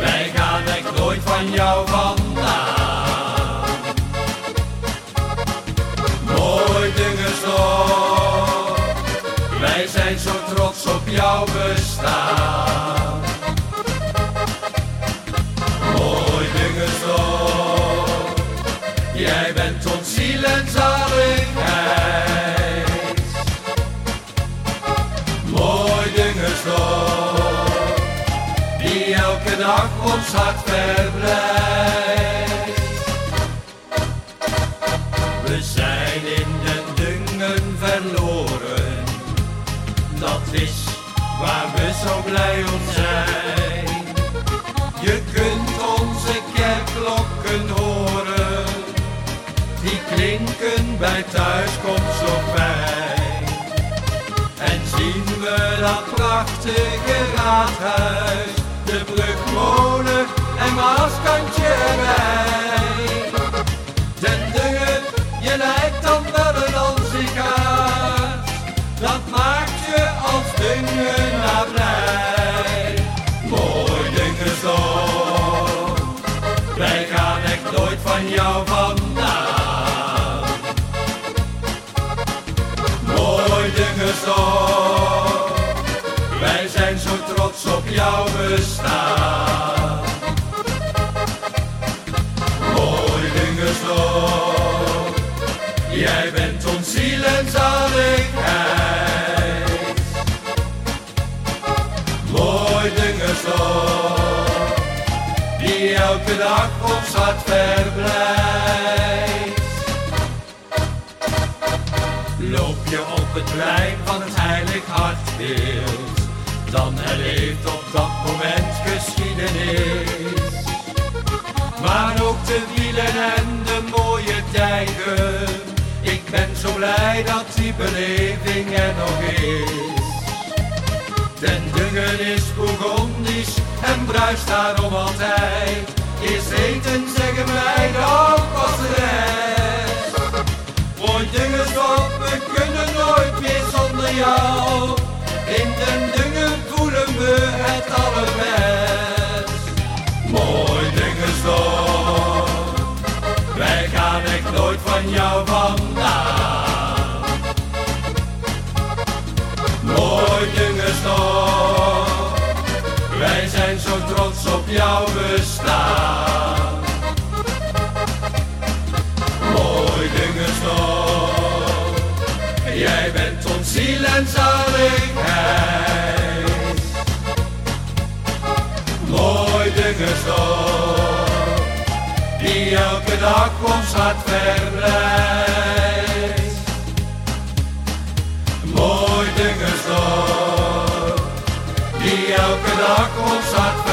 Wij gaan echt nooit van jou vandaan. Mooi een. Wij zijn zo trots op jouw bestaan. Mooi een. Jij bent ons ziel en. Dag ons hart verblijft. We zijn in den dungen verloren, dat is waar we zo blij om zijn. Je kunt onze kerkklokken horen, die klinken bij thuiskomst zo fijn. En zien we dat prachtige raadhuis, de brugmolen en Maaskantje erbij. Den Dungen, je lijkt dan wel een ansiekaart, dat maakt je als Dungenaar blij. Mooi Dungensdorp, wij gaan echt nooit van jou vandaan. Mooi bestaan. Mooi Dungensdorp, jij bent ons ziel en zaligheid. Mooi Dungensdorp, die elke dag ons hart verblijft. Loop je op het plein van het heilig hartbeeld, dan herleeft op dat moment geschiedenis. Maar ook de wielen en de mooie tijden, ik ben zo blij dat die beleving er nog is. Den Dungen is Bourgondisch en bruist daarom altijd. Nooit van jou vandaan. Mooi Dungensdorp, wij zijn zo trots op jouw bestaan. Mooi Dungensdorp, jij bent ons ziel en zaligheid. elke dag komt hart verbreidt. Mooi dingersdorp, die elke dag komt. hart